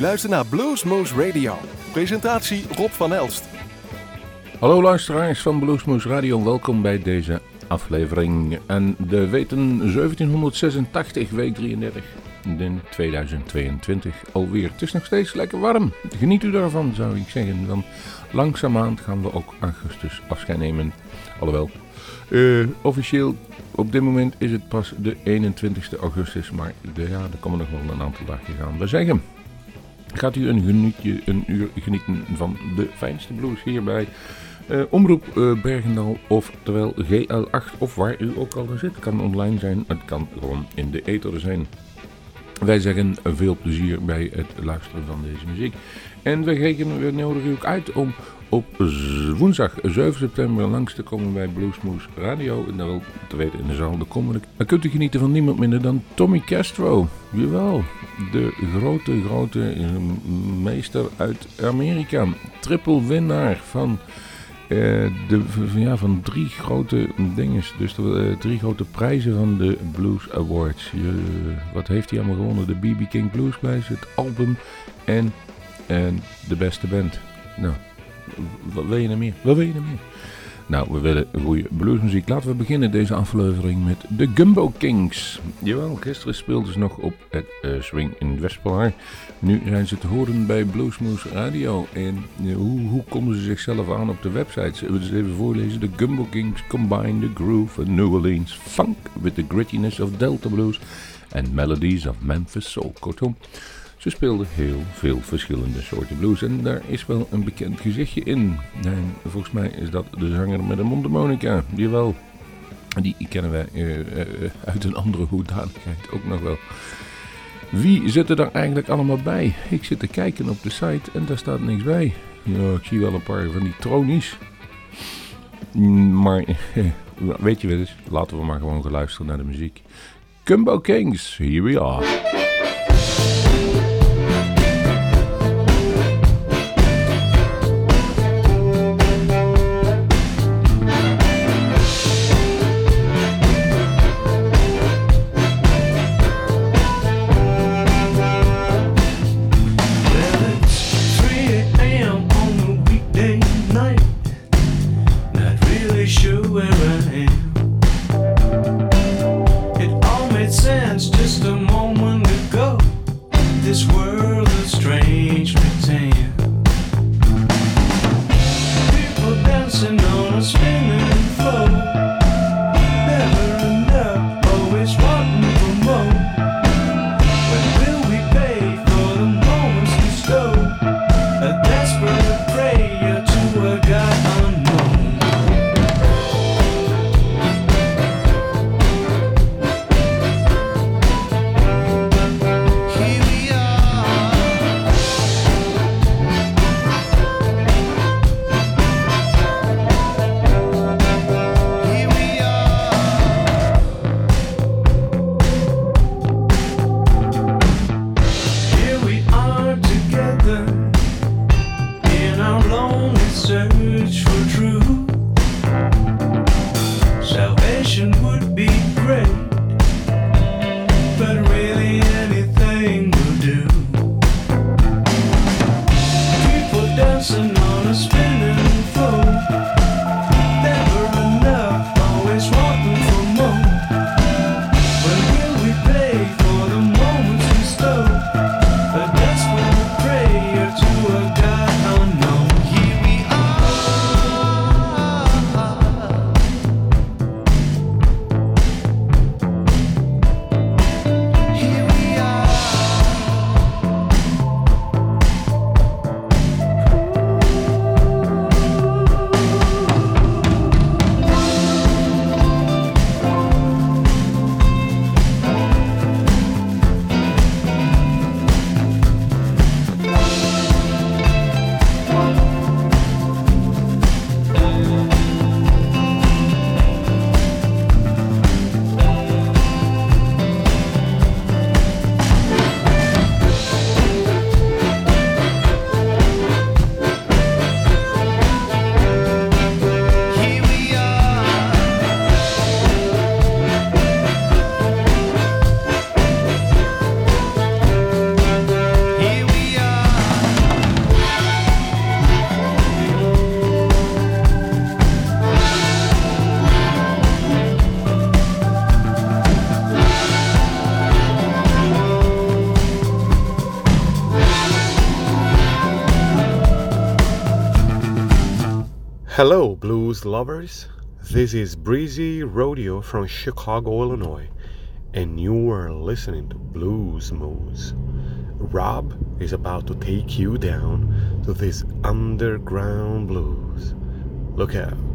luistert naar Bluesmoose Radio. Presentatie Rob van Elst. Hallo luisteraars van Bluesmoose Radio, welkom bij deze aflevering. En de weten 1786, week 33, in 2022 alweer. Het is nog steeds lekker warm. Geniet u daarvan, zou ik zeggen. Want langzaamaan gaan we ook augustus afscheid nemen. Alhoewel, uh, officieel op dit moment is het pas de 21 augustus, maar ja, er komen nog wel een aantal dagen gaan we zeggen. Gaat u een, genietje, een uur genieten van de fijnste blues hierbij uh, Omroep uh, Bergendal, oftewel GL8, of waar u ook al zit. Kan online zijn, het kan gewoon in de ether zijn. Wij zeggen veel plezier bij het luisteren van deze muziek. En we, rekenen, we nodigen u uit om op woensdag 7 september langs te komen bij Bluesmoose Radio. En dan wel te weten in de zaal de komende. Dan kunt u genieten van niemand minder dan Tommy Castro. Jawel, de grote, grote eh, meester uit Amerika. Triple winnaar van... Uh, de, ja, van drie grote dingen. Dus de, uh, drie grote prijzen van de Blues Awards. Wat heeft hij allemaal gewonnen? De BB King Blues Prijs, het album en, en de beste band. Nou, wat wil je nou meer? Wat wil je nou meer? Nou, we willen goede bluesmuziek. Laten we beginnen deze aflevering met de Gumbo Kings. Jawel, gisteren speelden ze nog op het uh, Swing in Westpolaar. Nu zijn ze te horen bij Bluesmoose Radio. En uh, hoe, hoe konden ze zichzelf aan op de website? Eens even voorlezen? De Gumbo Kings combine the groove of New Orleans funk with the grittiness of Delta Blues and melodies of Memphis Soul. Kortom, ze speelden heel veel verschillende soorten blues en daar is wel een bekend gezichtje in. En volgens mij is dat de zanger met een mondharmonica. Jawel, die kennen wij uh, uh, uit een andere hoedanigheid ook nog wel. Wie zit er daar eigenlijk allemaal bij? Ik zit te kijken op de site en daar staat niks bij. Ja, ik zie wel een paar van die tronies. Maar weet je wel eens, laten we maar gewoon gaan luisteren naar de muziek. Cumbo Kings, here we are. Hello, blues lovers. This is Breezy Rodeo from Chicago, Illinois, and you are listening to Blues Moose. Rob is about to take you down to this underground blues. Look out.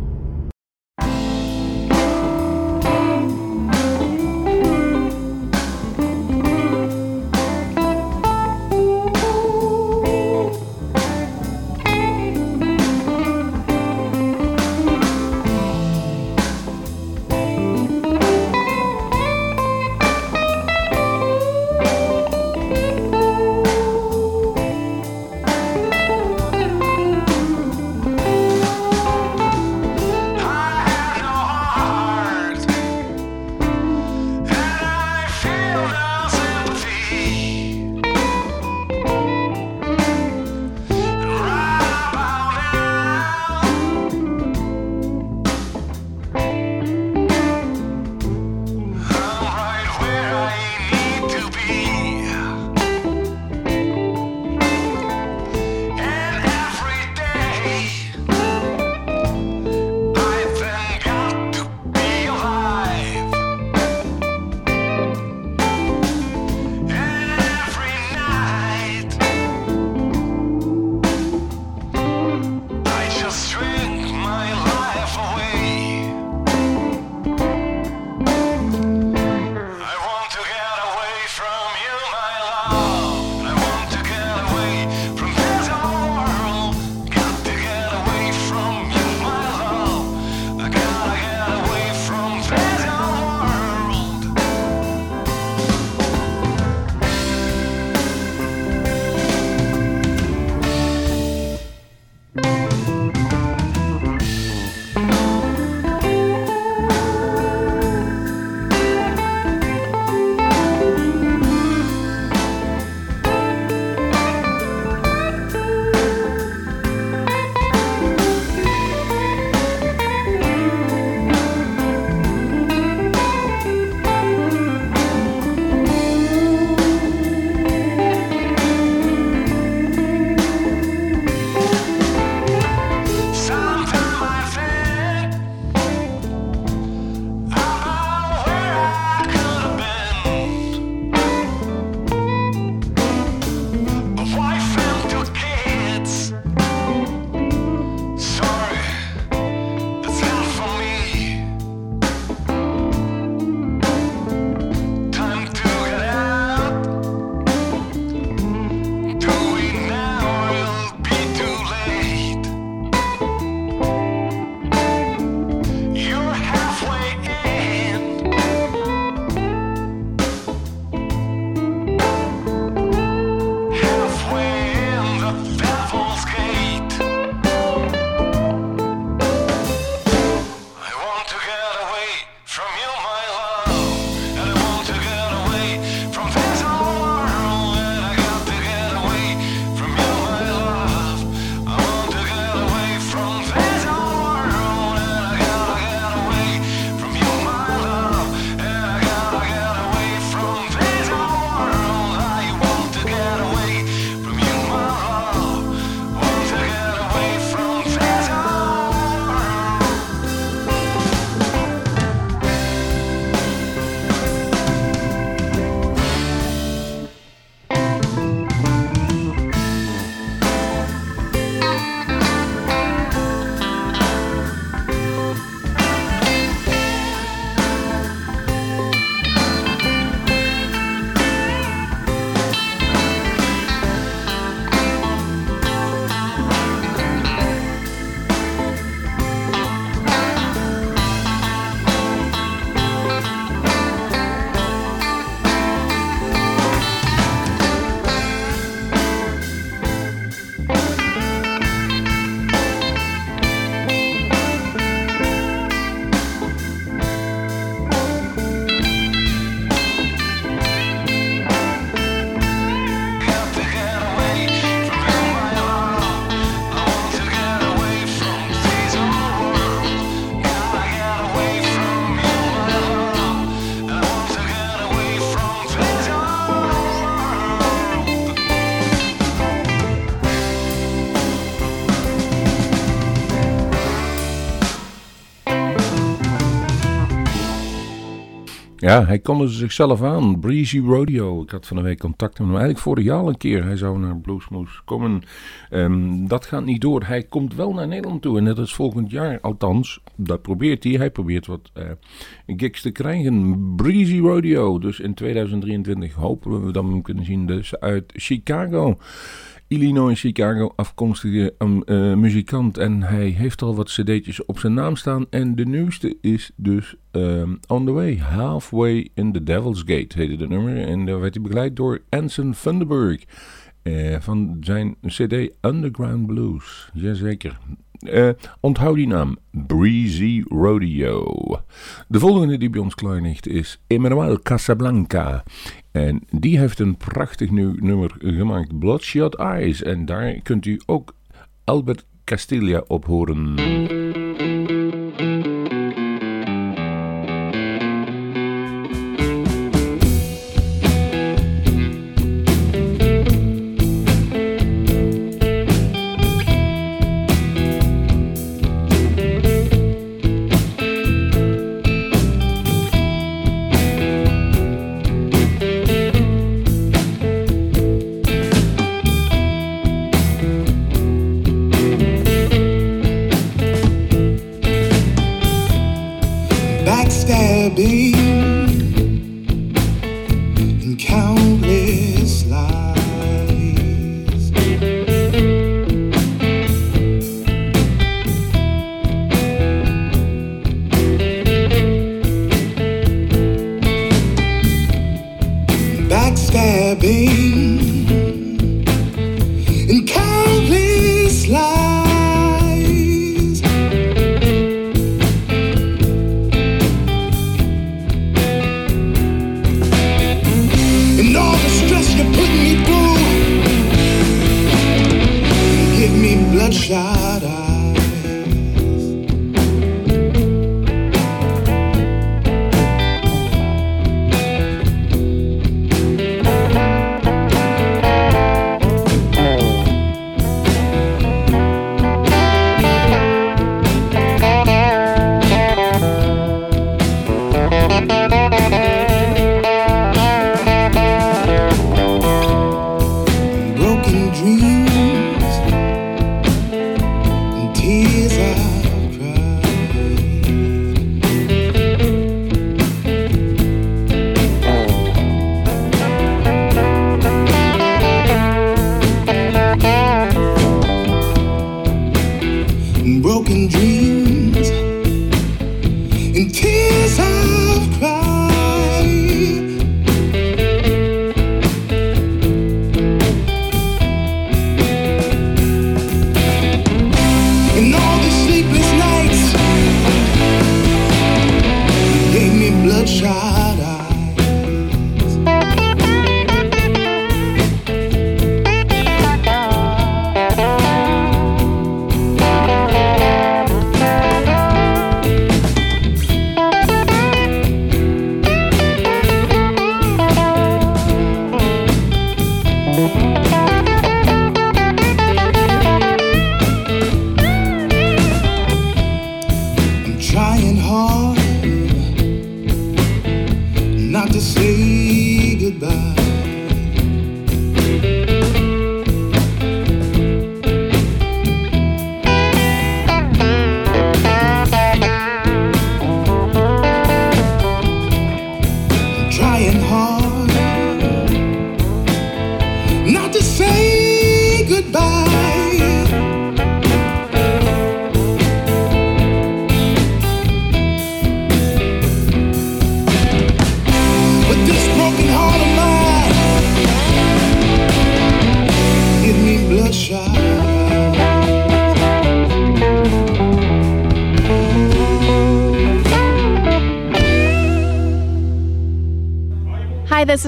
Ja, hij kondigde zichzelf aan. Breezy Rodeo. Ik had van de week contact met hem. Eigenlijk vorig jaar een keer. Hij zou naar Bluesmoose komen. Ehm, dat gaat niet door. Hij komt wel naar Nederland toe. En dat is volgend jaar. Althans, dat probeert hij. Hij probeert wat uh, gigs te krijgen. Breezy Rodeo. Dus in 2023 hopen we dat we hem kunnen zien. Dus uit Chicago. Illinois, Chicago afkomstige um, uh, muzikant. En hij heeft al wat cd'tjes op zijn naam staan. En de nieuwste is dus um, On The Way. Halfway in the Devil's Gate heette de nummer. En daar werd hij begeleid door Anson Thunderberg. Uh, van zijn cd Underground Blues. Jazeker. Uh, onthoud die naam. Breezy Rodeo. De volgende die bij ons klaar is Emmanuel Casablanca. En die heeft een prachtig nieuw nummer gemaakt, Bloodshot Eyes. En daar kunt u ook Albert Castilla op horen.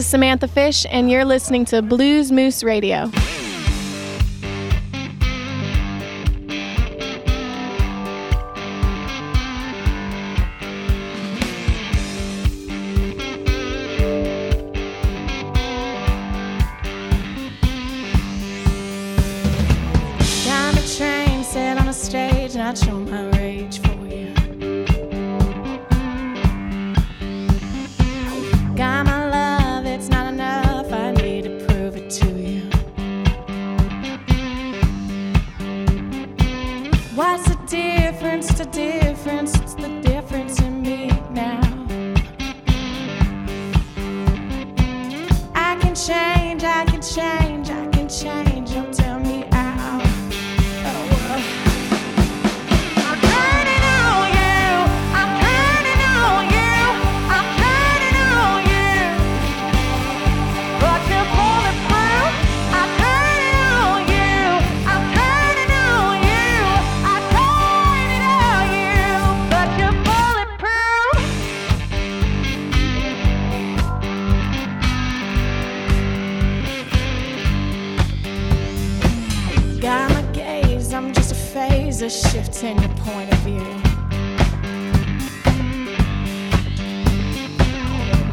Is Samantha Fish, and you're listening to Blues Moose Radio.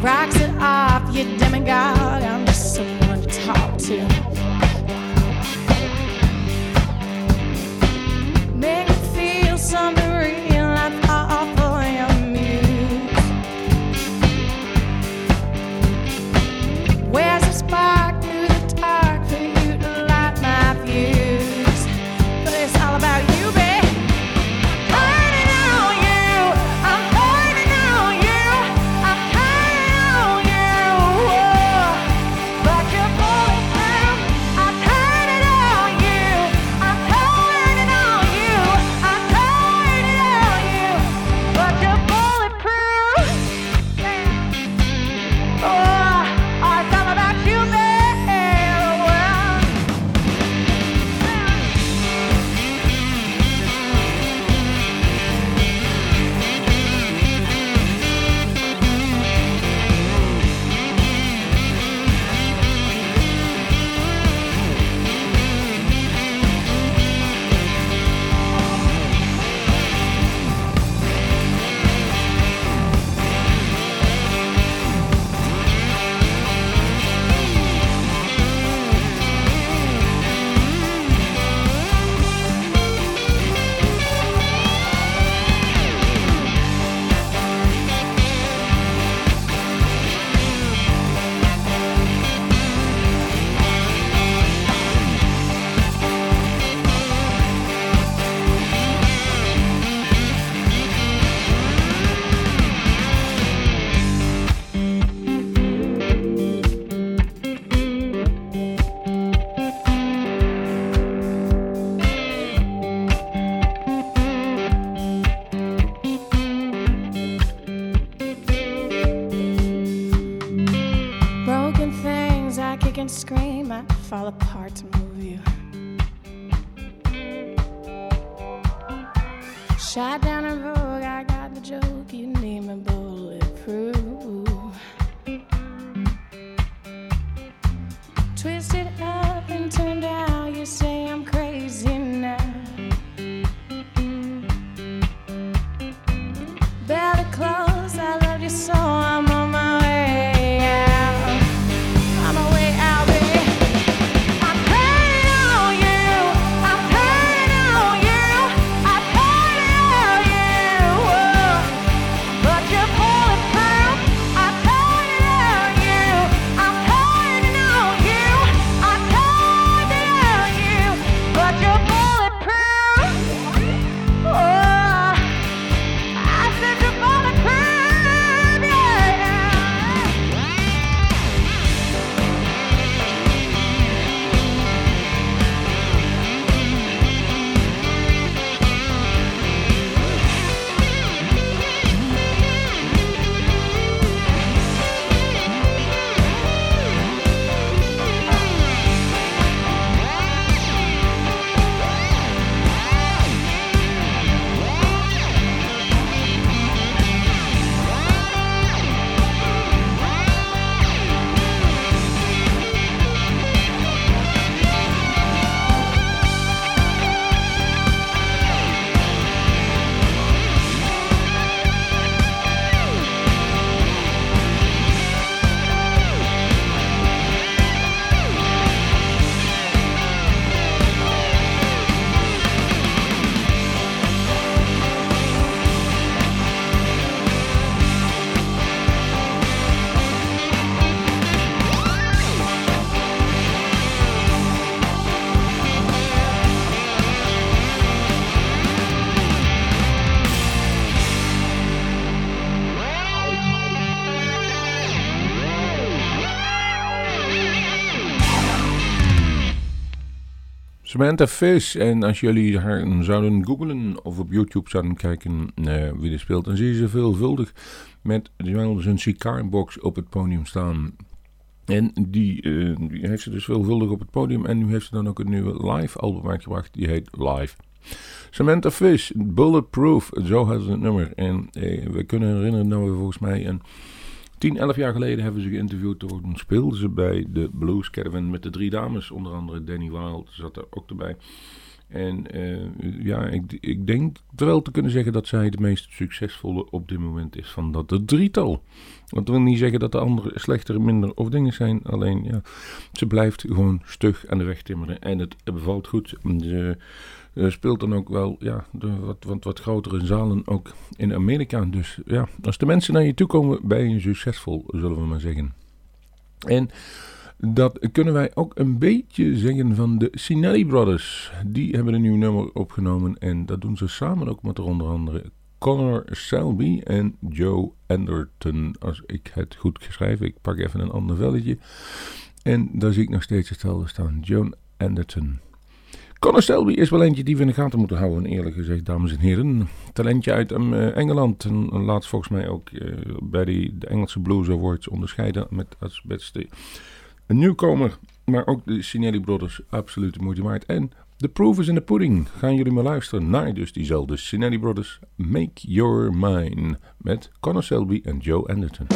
Rocks it off, you demigod. I'm just someone to talk to. Samantha Fish. En als jullie haar zouden googlen of op YouTube zouden kijken eh, wie er speelt, dan zie je ze veelvuldig met zijn sigaarbox op het podium staan. En die, eh, die, heeft ze dus veelvuldig op het podium. En nu heeft ze dan ook een nieuwe live album uitgebracht. Die heet Live. Samantha Fish, Bulletproof. Zo had ze het nummer. En eh, we kunnen herinneren dat we volgens mij een 10, 11 jaar geleden hebben ze geïnterviewd. Toen speelden ze bij de Blues Caravan met de drie dames. Onder andere Danny Wild zat er ook erbij. En eh, ja, ik, ik denk terwijl te kunnen zeggen dat zij de meest succesvolle op dit moment is van dat de drietal. Want dat wil niet zeggen dat de anderen slechter, minder of dingen zijn. Alleen ja, ze blijft gewoon stug aan de weg timmeren. En het bevalt goed. Ze, eh, speelt dan ook wel ja, de wat, wat, wat grotere zalen ook in Amerika. Dus ja, als de mensen naar je toe komen, ben je succesvol, zullen we maar zeggen. En dat kunnen wij ook een beetje zeggen van de Sinelli Brothers. Die hebben een nieuw nummer opgenomen en dat doen ze samen ook met onder andere Connor Selby en Joe Anderton. Als ik het goed geschrijf, ik pak even een ander velletje. En daar zie ik nog steeds hetzelfde staan, Joan Anderton. Connor Selby is wel eentje die we in de gaten moeten houden, eerlijk gezegd, dames en heren. Talentje uit uh, Engeland. En laatst volgens mij ook uh, bij die, de Engelse Blues Awards onderscheiden met als beste een nieuwkomer. Maar ook de Sinelli Brothers, absoluut de moeite waard. En The Proof is in the Pudding. Gaan jullie maar luisteren naar dus diezelfde Sinelli Brothers. Make Your Mine. Met Connor Selby en Joe Anderton.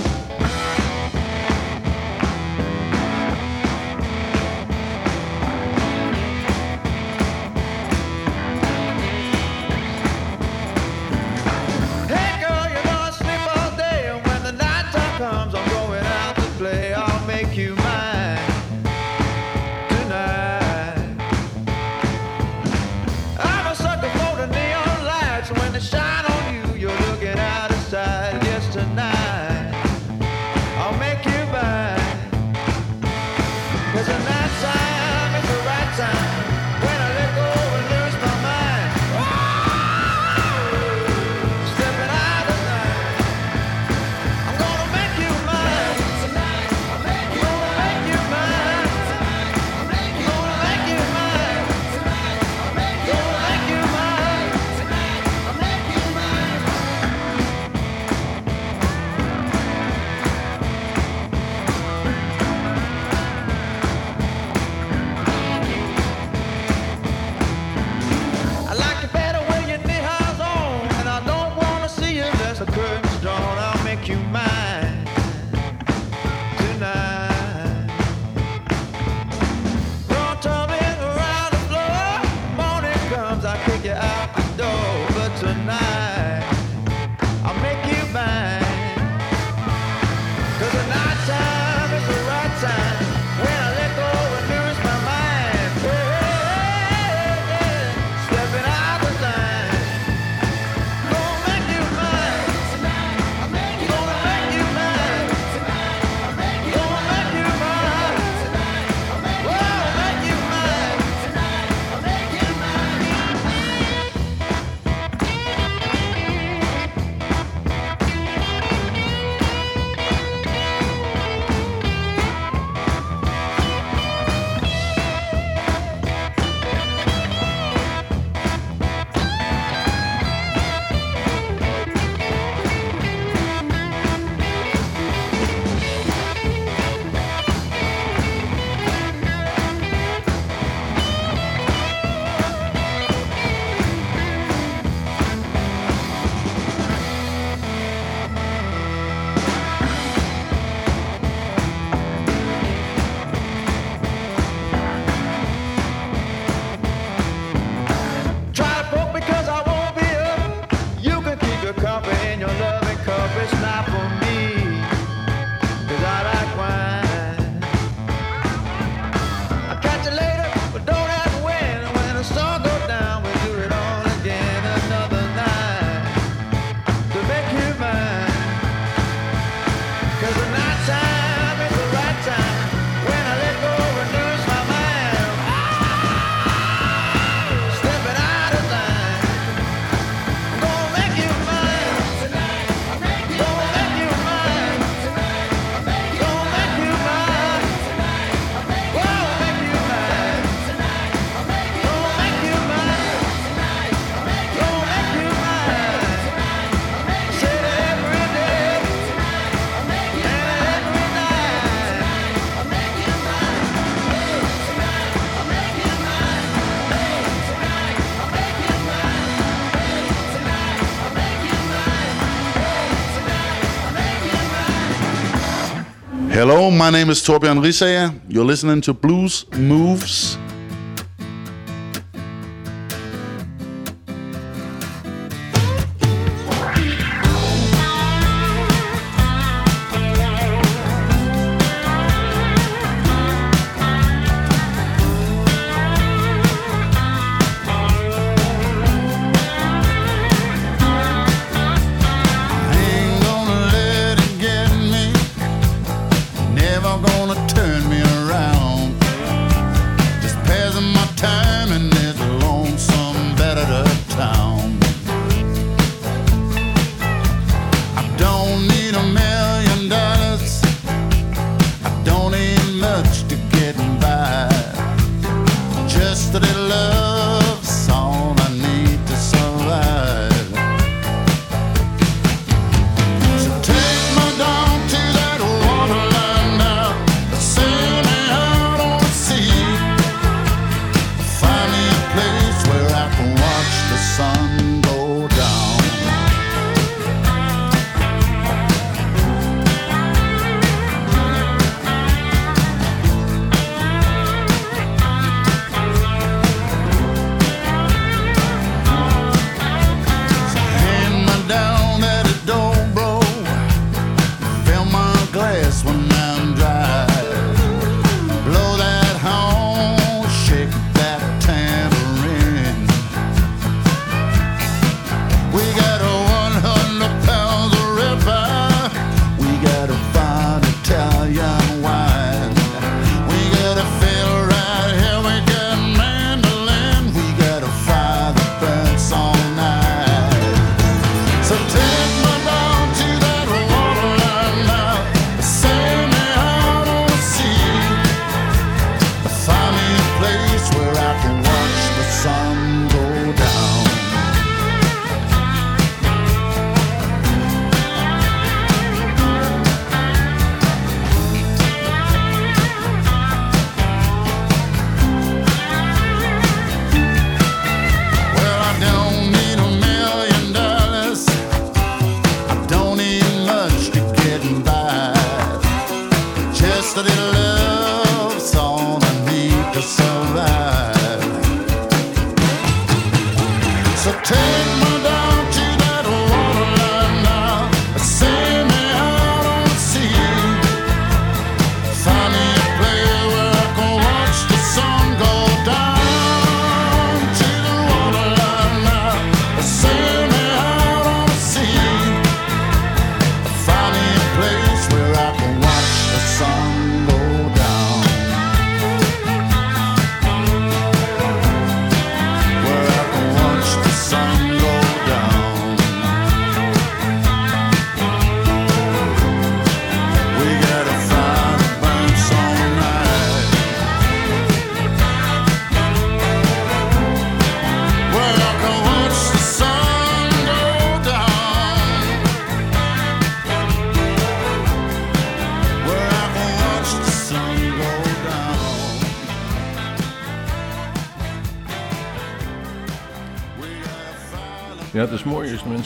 My name is Torbjörn Risager. You're listening to Blues Moves.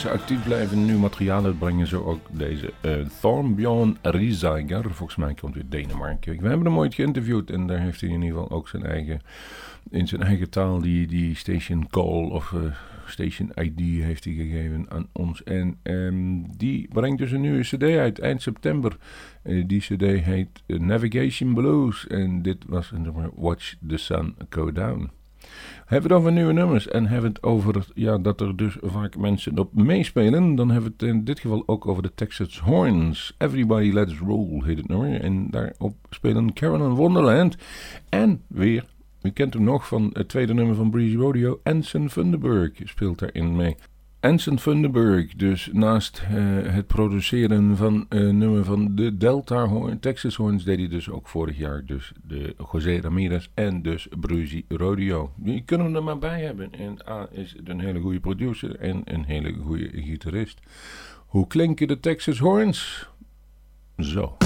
Mensen actief blijven en nieuw materiaal uitbrengen. Zo ook deze uh, Thornbjorn Riesager. Volgens mij komt uit Denemarken. We hebben hem ooit geïnterviewd en daar heeft hij in ieder geval ook zijn eigen, in zijn eigen taal die, die station call of uh, station ID heeft hij gegeven aan ons. En um, die brengt dus een nieuwe cd uit eind september. Uh, die cd heet Navigation Blues en dit was een Watch the Sun Go Down. Hebben we het over nieuwe nummers en hebben we het over ja, dat er dus vaak mensen op meespelen, dan hebben we het in dit geval ook over de Texas Horns. Everybody Let's Roll heet het nummer. En daarop spelen Carolyn Wonderland en weer, u kent hem nog van het tweede nummer van Breezy Rodeo, Anson Funderburg speelt daarin mee. Anson Funderburg, dus naast uh, het produceren van uh, nummer van de Delta Horn, Texas Horns, deed hij dus ook vorig jaar dus de José Ramirez en dus Bruzy Rodeo. Die kunnen we er maar bij hebben. En A is een hele goede producer en een hele goede gitarist. Hoe klinken de Texas Horns? Zo.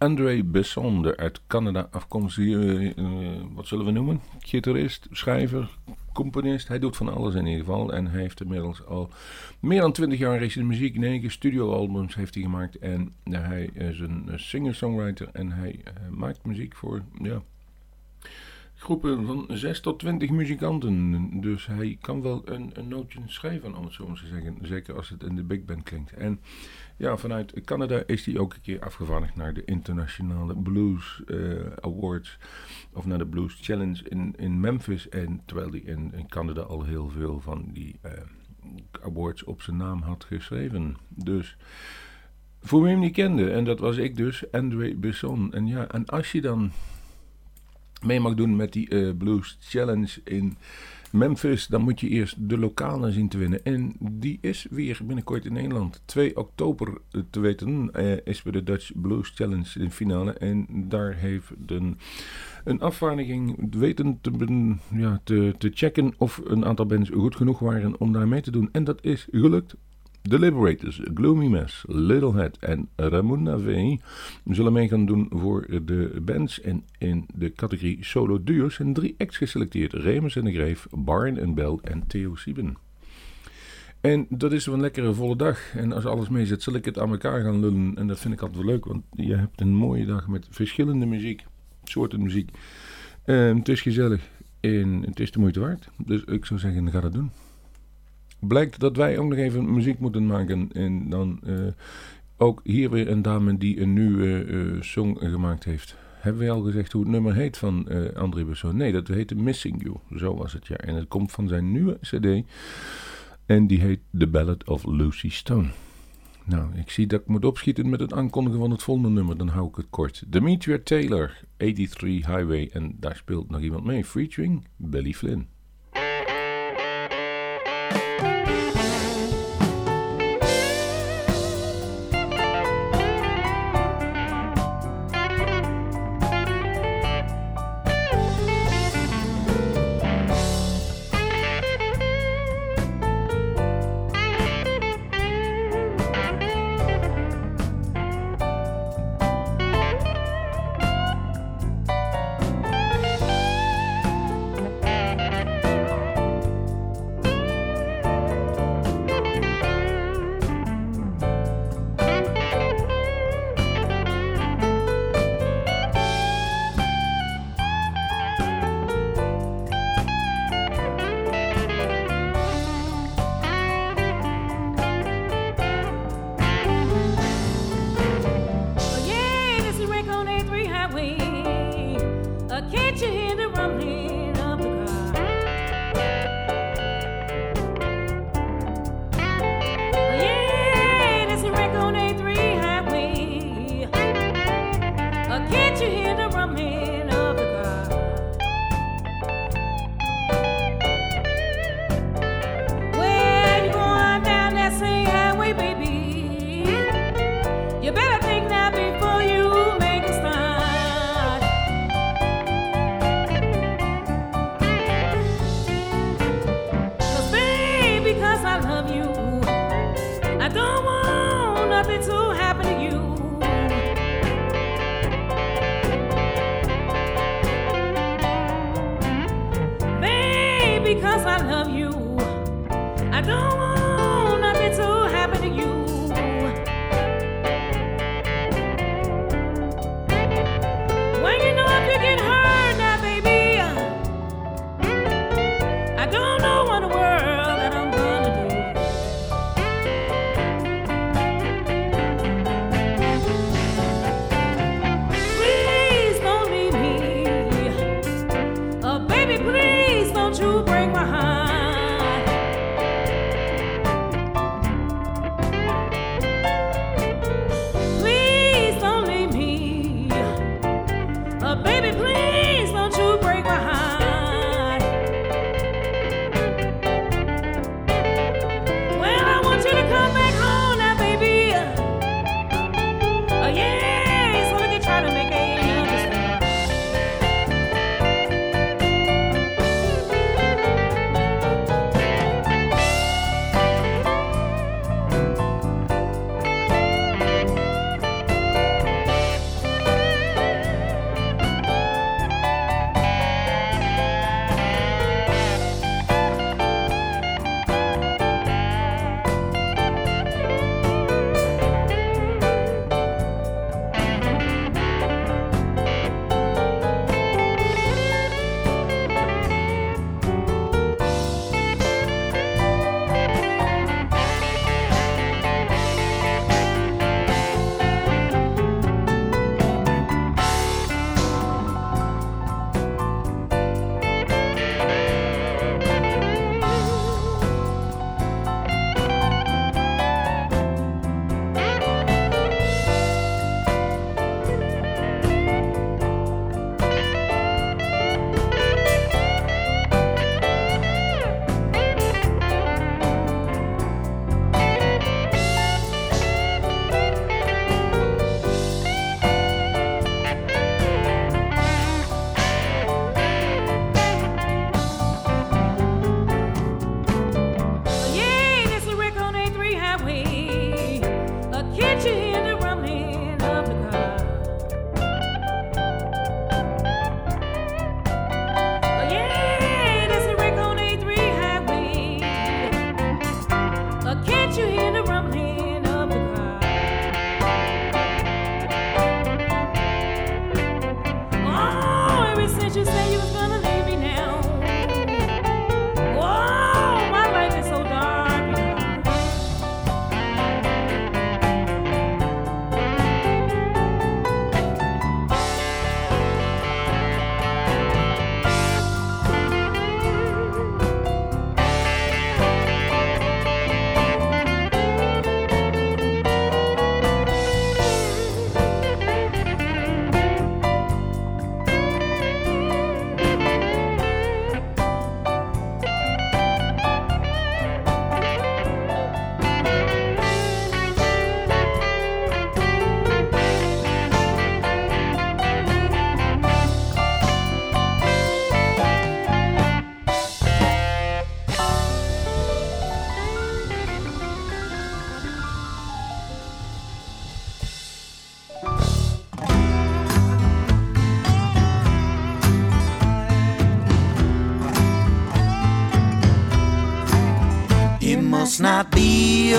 André Besson, de uit Canada afkomstige, eh, eh, wat zullen we noemen? Gitarist, schrijver, componist. Hij doet van alles in ieder geval. En hij heeft inmiddels al meer dan 20 jaar in muziek. Negen studioalbums heeft hij gemaakt. En eh, hij is een singer-songwriter. En hij maakt muziek voor, ja, groepen van 6 tot 20 muzikanten. Dus hij kan wel een, een nootje schrijven, om het zo maar te zeggen. Zeker als het in de big band klinkt. En ja, vanuit Canada is hij ook een keer afgevaardigd naar de Internationale Blues eh, Awards. Of naar de Blues Challenge in, in Memphis. En terwijl hij in, Canada al heel veel van die eh, awards op zijn naam had geschreven. Dus voor wie hem niet kende, en dat was ik dus, André Besson. En ja, en als je dan mee mag doen met die eh, Blues Challenge in Memphis, dan moet je eerst de lokale zien te winnen. En die is weer binnenkort in Nederland. 2 oktober eh, te weten eh, is bij de Dutch Blues Challenge in finale. En daar heeft een, een afvaardiging weten te, ja, te, te checken of een aantal bands goed genoeg waren om daar mee te doen. En dat is gelukt. The Liberators, Gloomy Mess, Little Head en Ramona V zullen mee gaan doen voor de bands. En in de categorie solo duo's zijn drie acts geselecteerd. Remus en de Greef, Barn en Bell en Theo Sieben. En dat is een lekkere volle dag. En als alles mee zit, zal ik het aan elkaar gaan lullen. En dat vind ik altijd wel leuk, want je hebt een mooie dag met verschillende muziek, soorten muziek. En het is gezellig en het is de moeite waard. Dus ik zou zeggen, ga dat doen blijkt dat wij ook nog even muziek moeten maken. En dan eh, ook hier weer een dame die een nieuwe eh, song gemaakt heeft. Hebben we al gezegd hoe het nummer heet van eh André Besson? Nee, dat heette Missing You. Zo was het, ja. En het komt van zijn nieuwe cd. En die heet The Ballad of Lucy Stone. Nou, ik zie dat ik moet opschieten met het aankondigen van het volgende nummer. Dan hou ik het kort. Demetria Taylor, 83 Highway. En daar speelt nog iemand mee. Featuring Billy Flynn.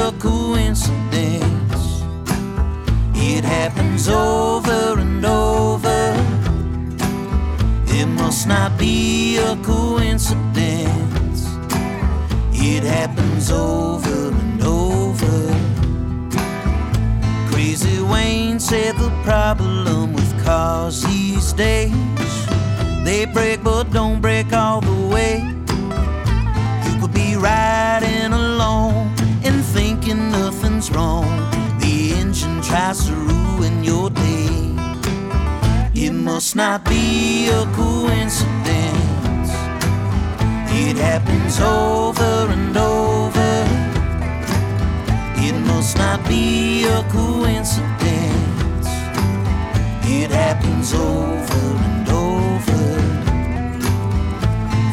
A coincidence. It happens over and over. It must not be a coincidence. It happens over and over. Crazy Wayne said the problem with cars these days they break but don't must not be a coincidence. It happens over and over. It must not be a coincidence. It happens over and over.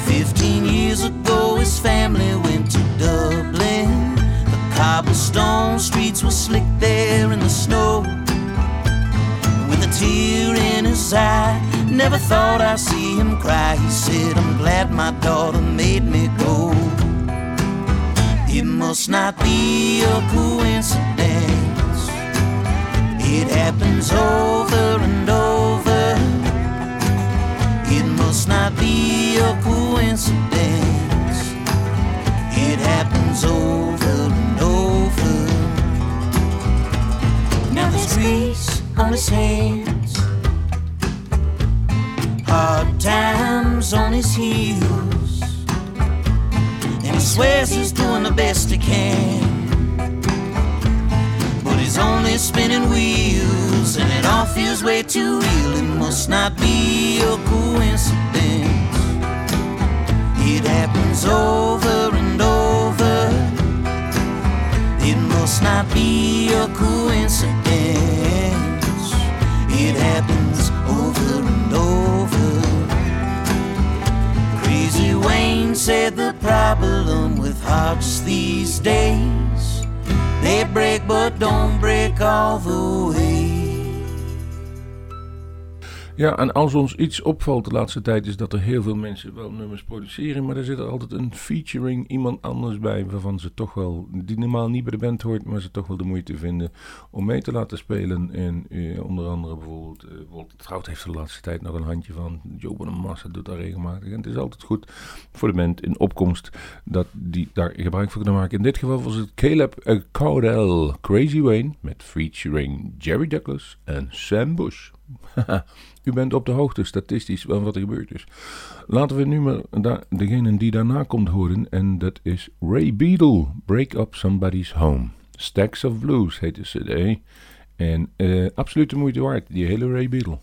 Fifteen years ago, his family went to Dublin. The cobblestone streets were slick there in the snow. Tear in his eye, never thought I'd see him cry. He said, I'm glad my daughter made me go. It must not be a coincidence. It happens over and over. It must not be a coincidence. It happens over and over. Now there's grease on his hands, hard times on his heels, and he swears he's doing the best he can. But he's only spinning wheels, and it all feels way too real. It must not be a coincidence. It happens over and over. It must not be a coincidence. It happens over and over. Crazy Wayne said the problem with hearts these days they break but don't break all the way. Ja, en als ons iets opvalt de laatste tijd is dat er heel veel mensen wel nummers produceren, maar er zit er altijd een featuring iemand anders bij waarvan ze toch wel, die normaal niet bij de band hoort, maar ze toch wel de moeite vinden om mee te laten spelen. En eh, onder andere bijvoorbeeld, eh, Walter Trout heeft de laatste tijd nog een handje van, Joe Massa doet dat regelmatig. En het is altijd goed voor de band in opkomst dat die daar gebruik van kunnen maken. In dit geval was het Caleb Cordell, Crazy Wayne, met featuring Jerry Douglas en Sam Bush. U bent op de hoogte statistisch van wat er gebeurd is. Laten we nu maar degene die daarna komt horen. En dat is Ray Beadle. Break Up Somebody's Home. Stacks of Blues heet de cd. En eh, absoluut de moeite waard. Die hele Ray Beadle.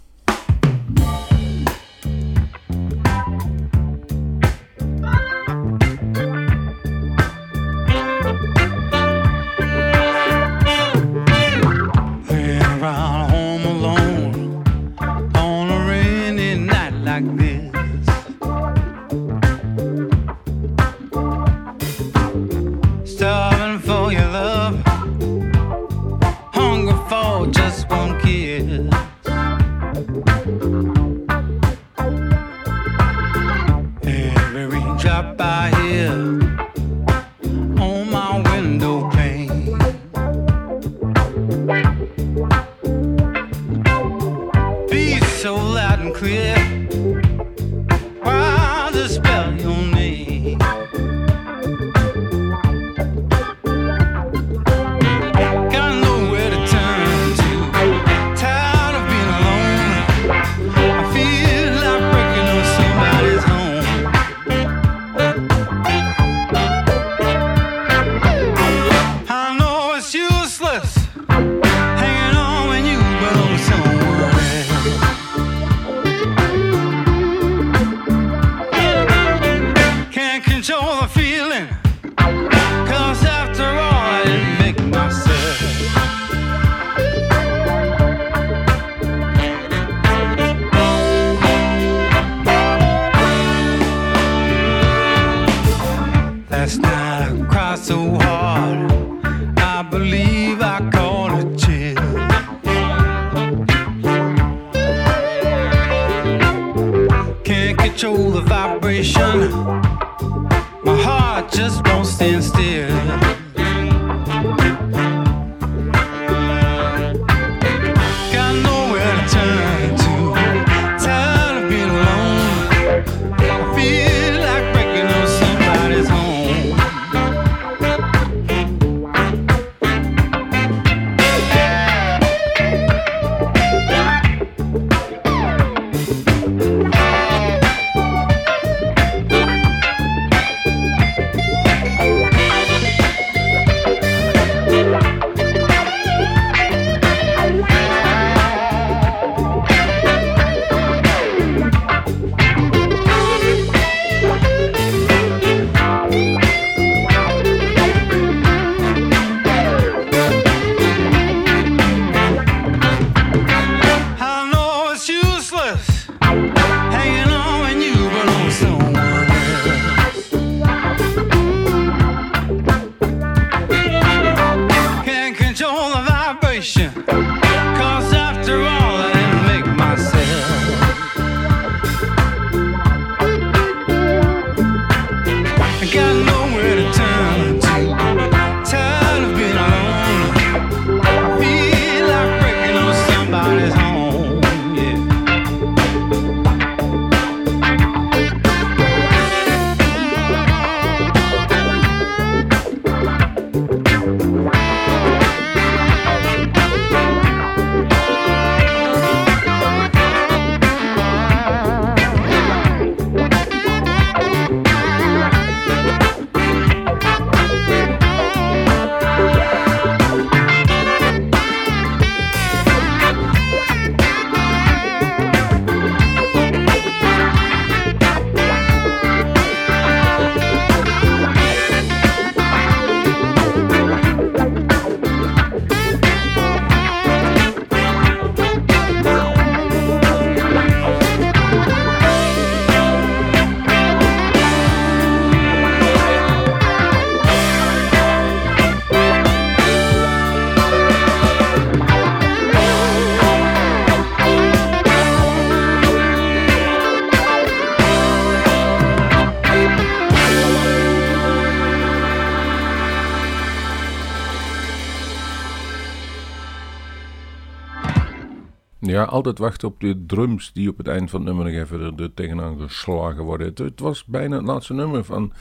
Altijd wachten op de drums die op het eind van het nummer nog even er, tegenaan geslagen worden. Het, was bijna het laatste nummer van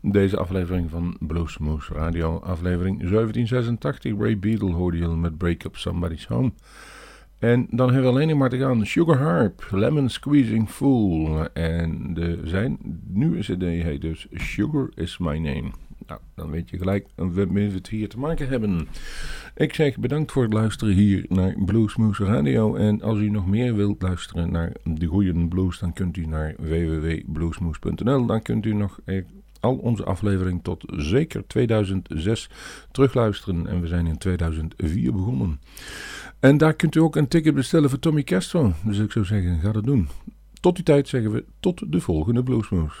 deze aflevering van Bluesmoose Radio. Aflevering 1786. Ray Beadle hoorde je met Break Up Somebody's Home. En dan hebben we alleen nog maar te gaan. Sugar Harp, Lemon Squeezing Fool. En de, zijn nieuwe cd heet dus Sugar Is My Name. Nou, dan weet je gelijk waarmee we het hier te maken hebben. Ik zeg bedankt voor het luisteren hier naar Bluesmoose Radio. En als u nog meer wilt luisteren naar de goede blues, dan kunt u naar www.bluesmoose.nl. Dan kunt u nog eh, al onze afleveringen tot zeker 2006 terugluisteren. En we zijn in 2004 begonnen. En daar kunt u ook een ticket bestellen voor Tommy Castro. Dus ik zou zeggen, ga dat doen. Tot die tijd zeggen we tot de volgende Bluesmoose.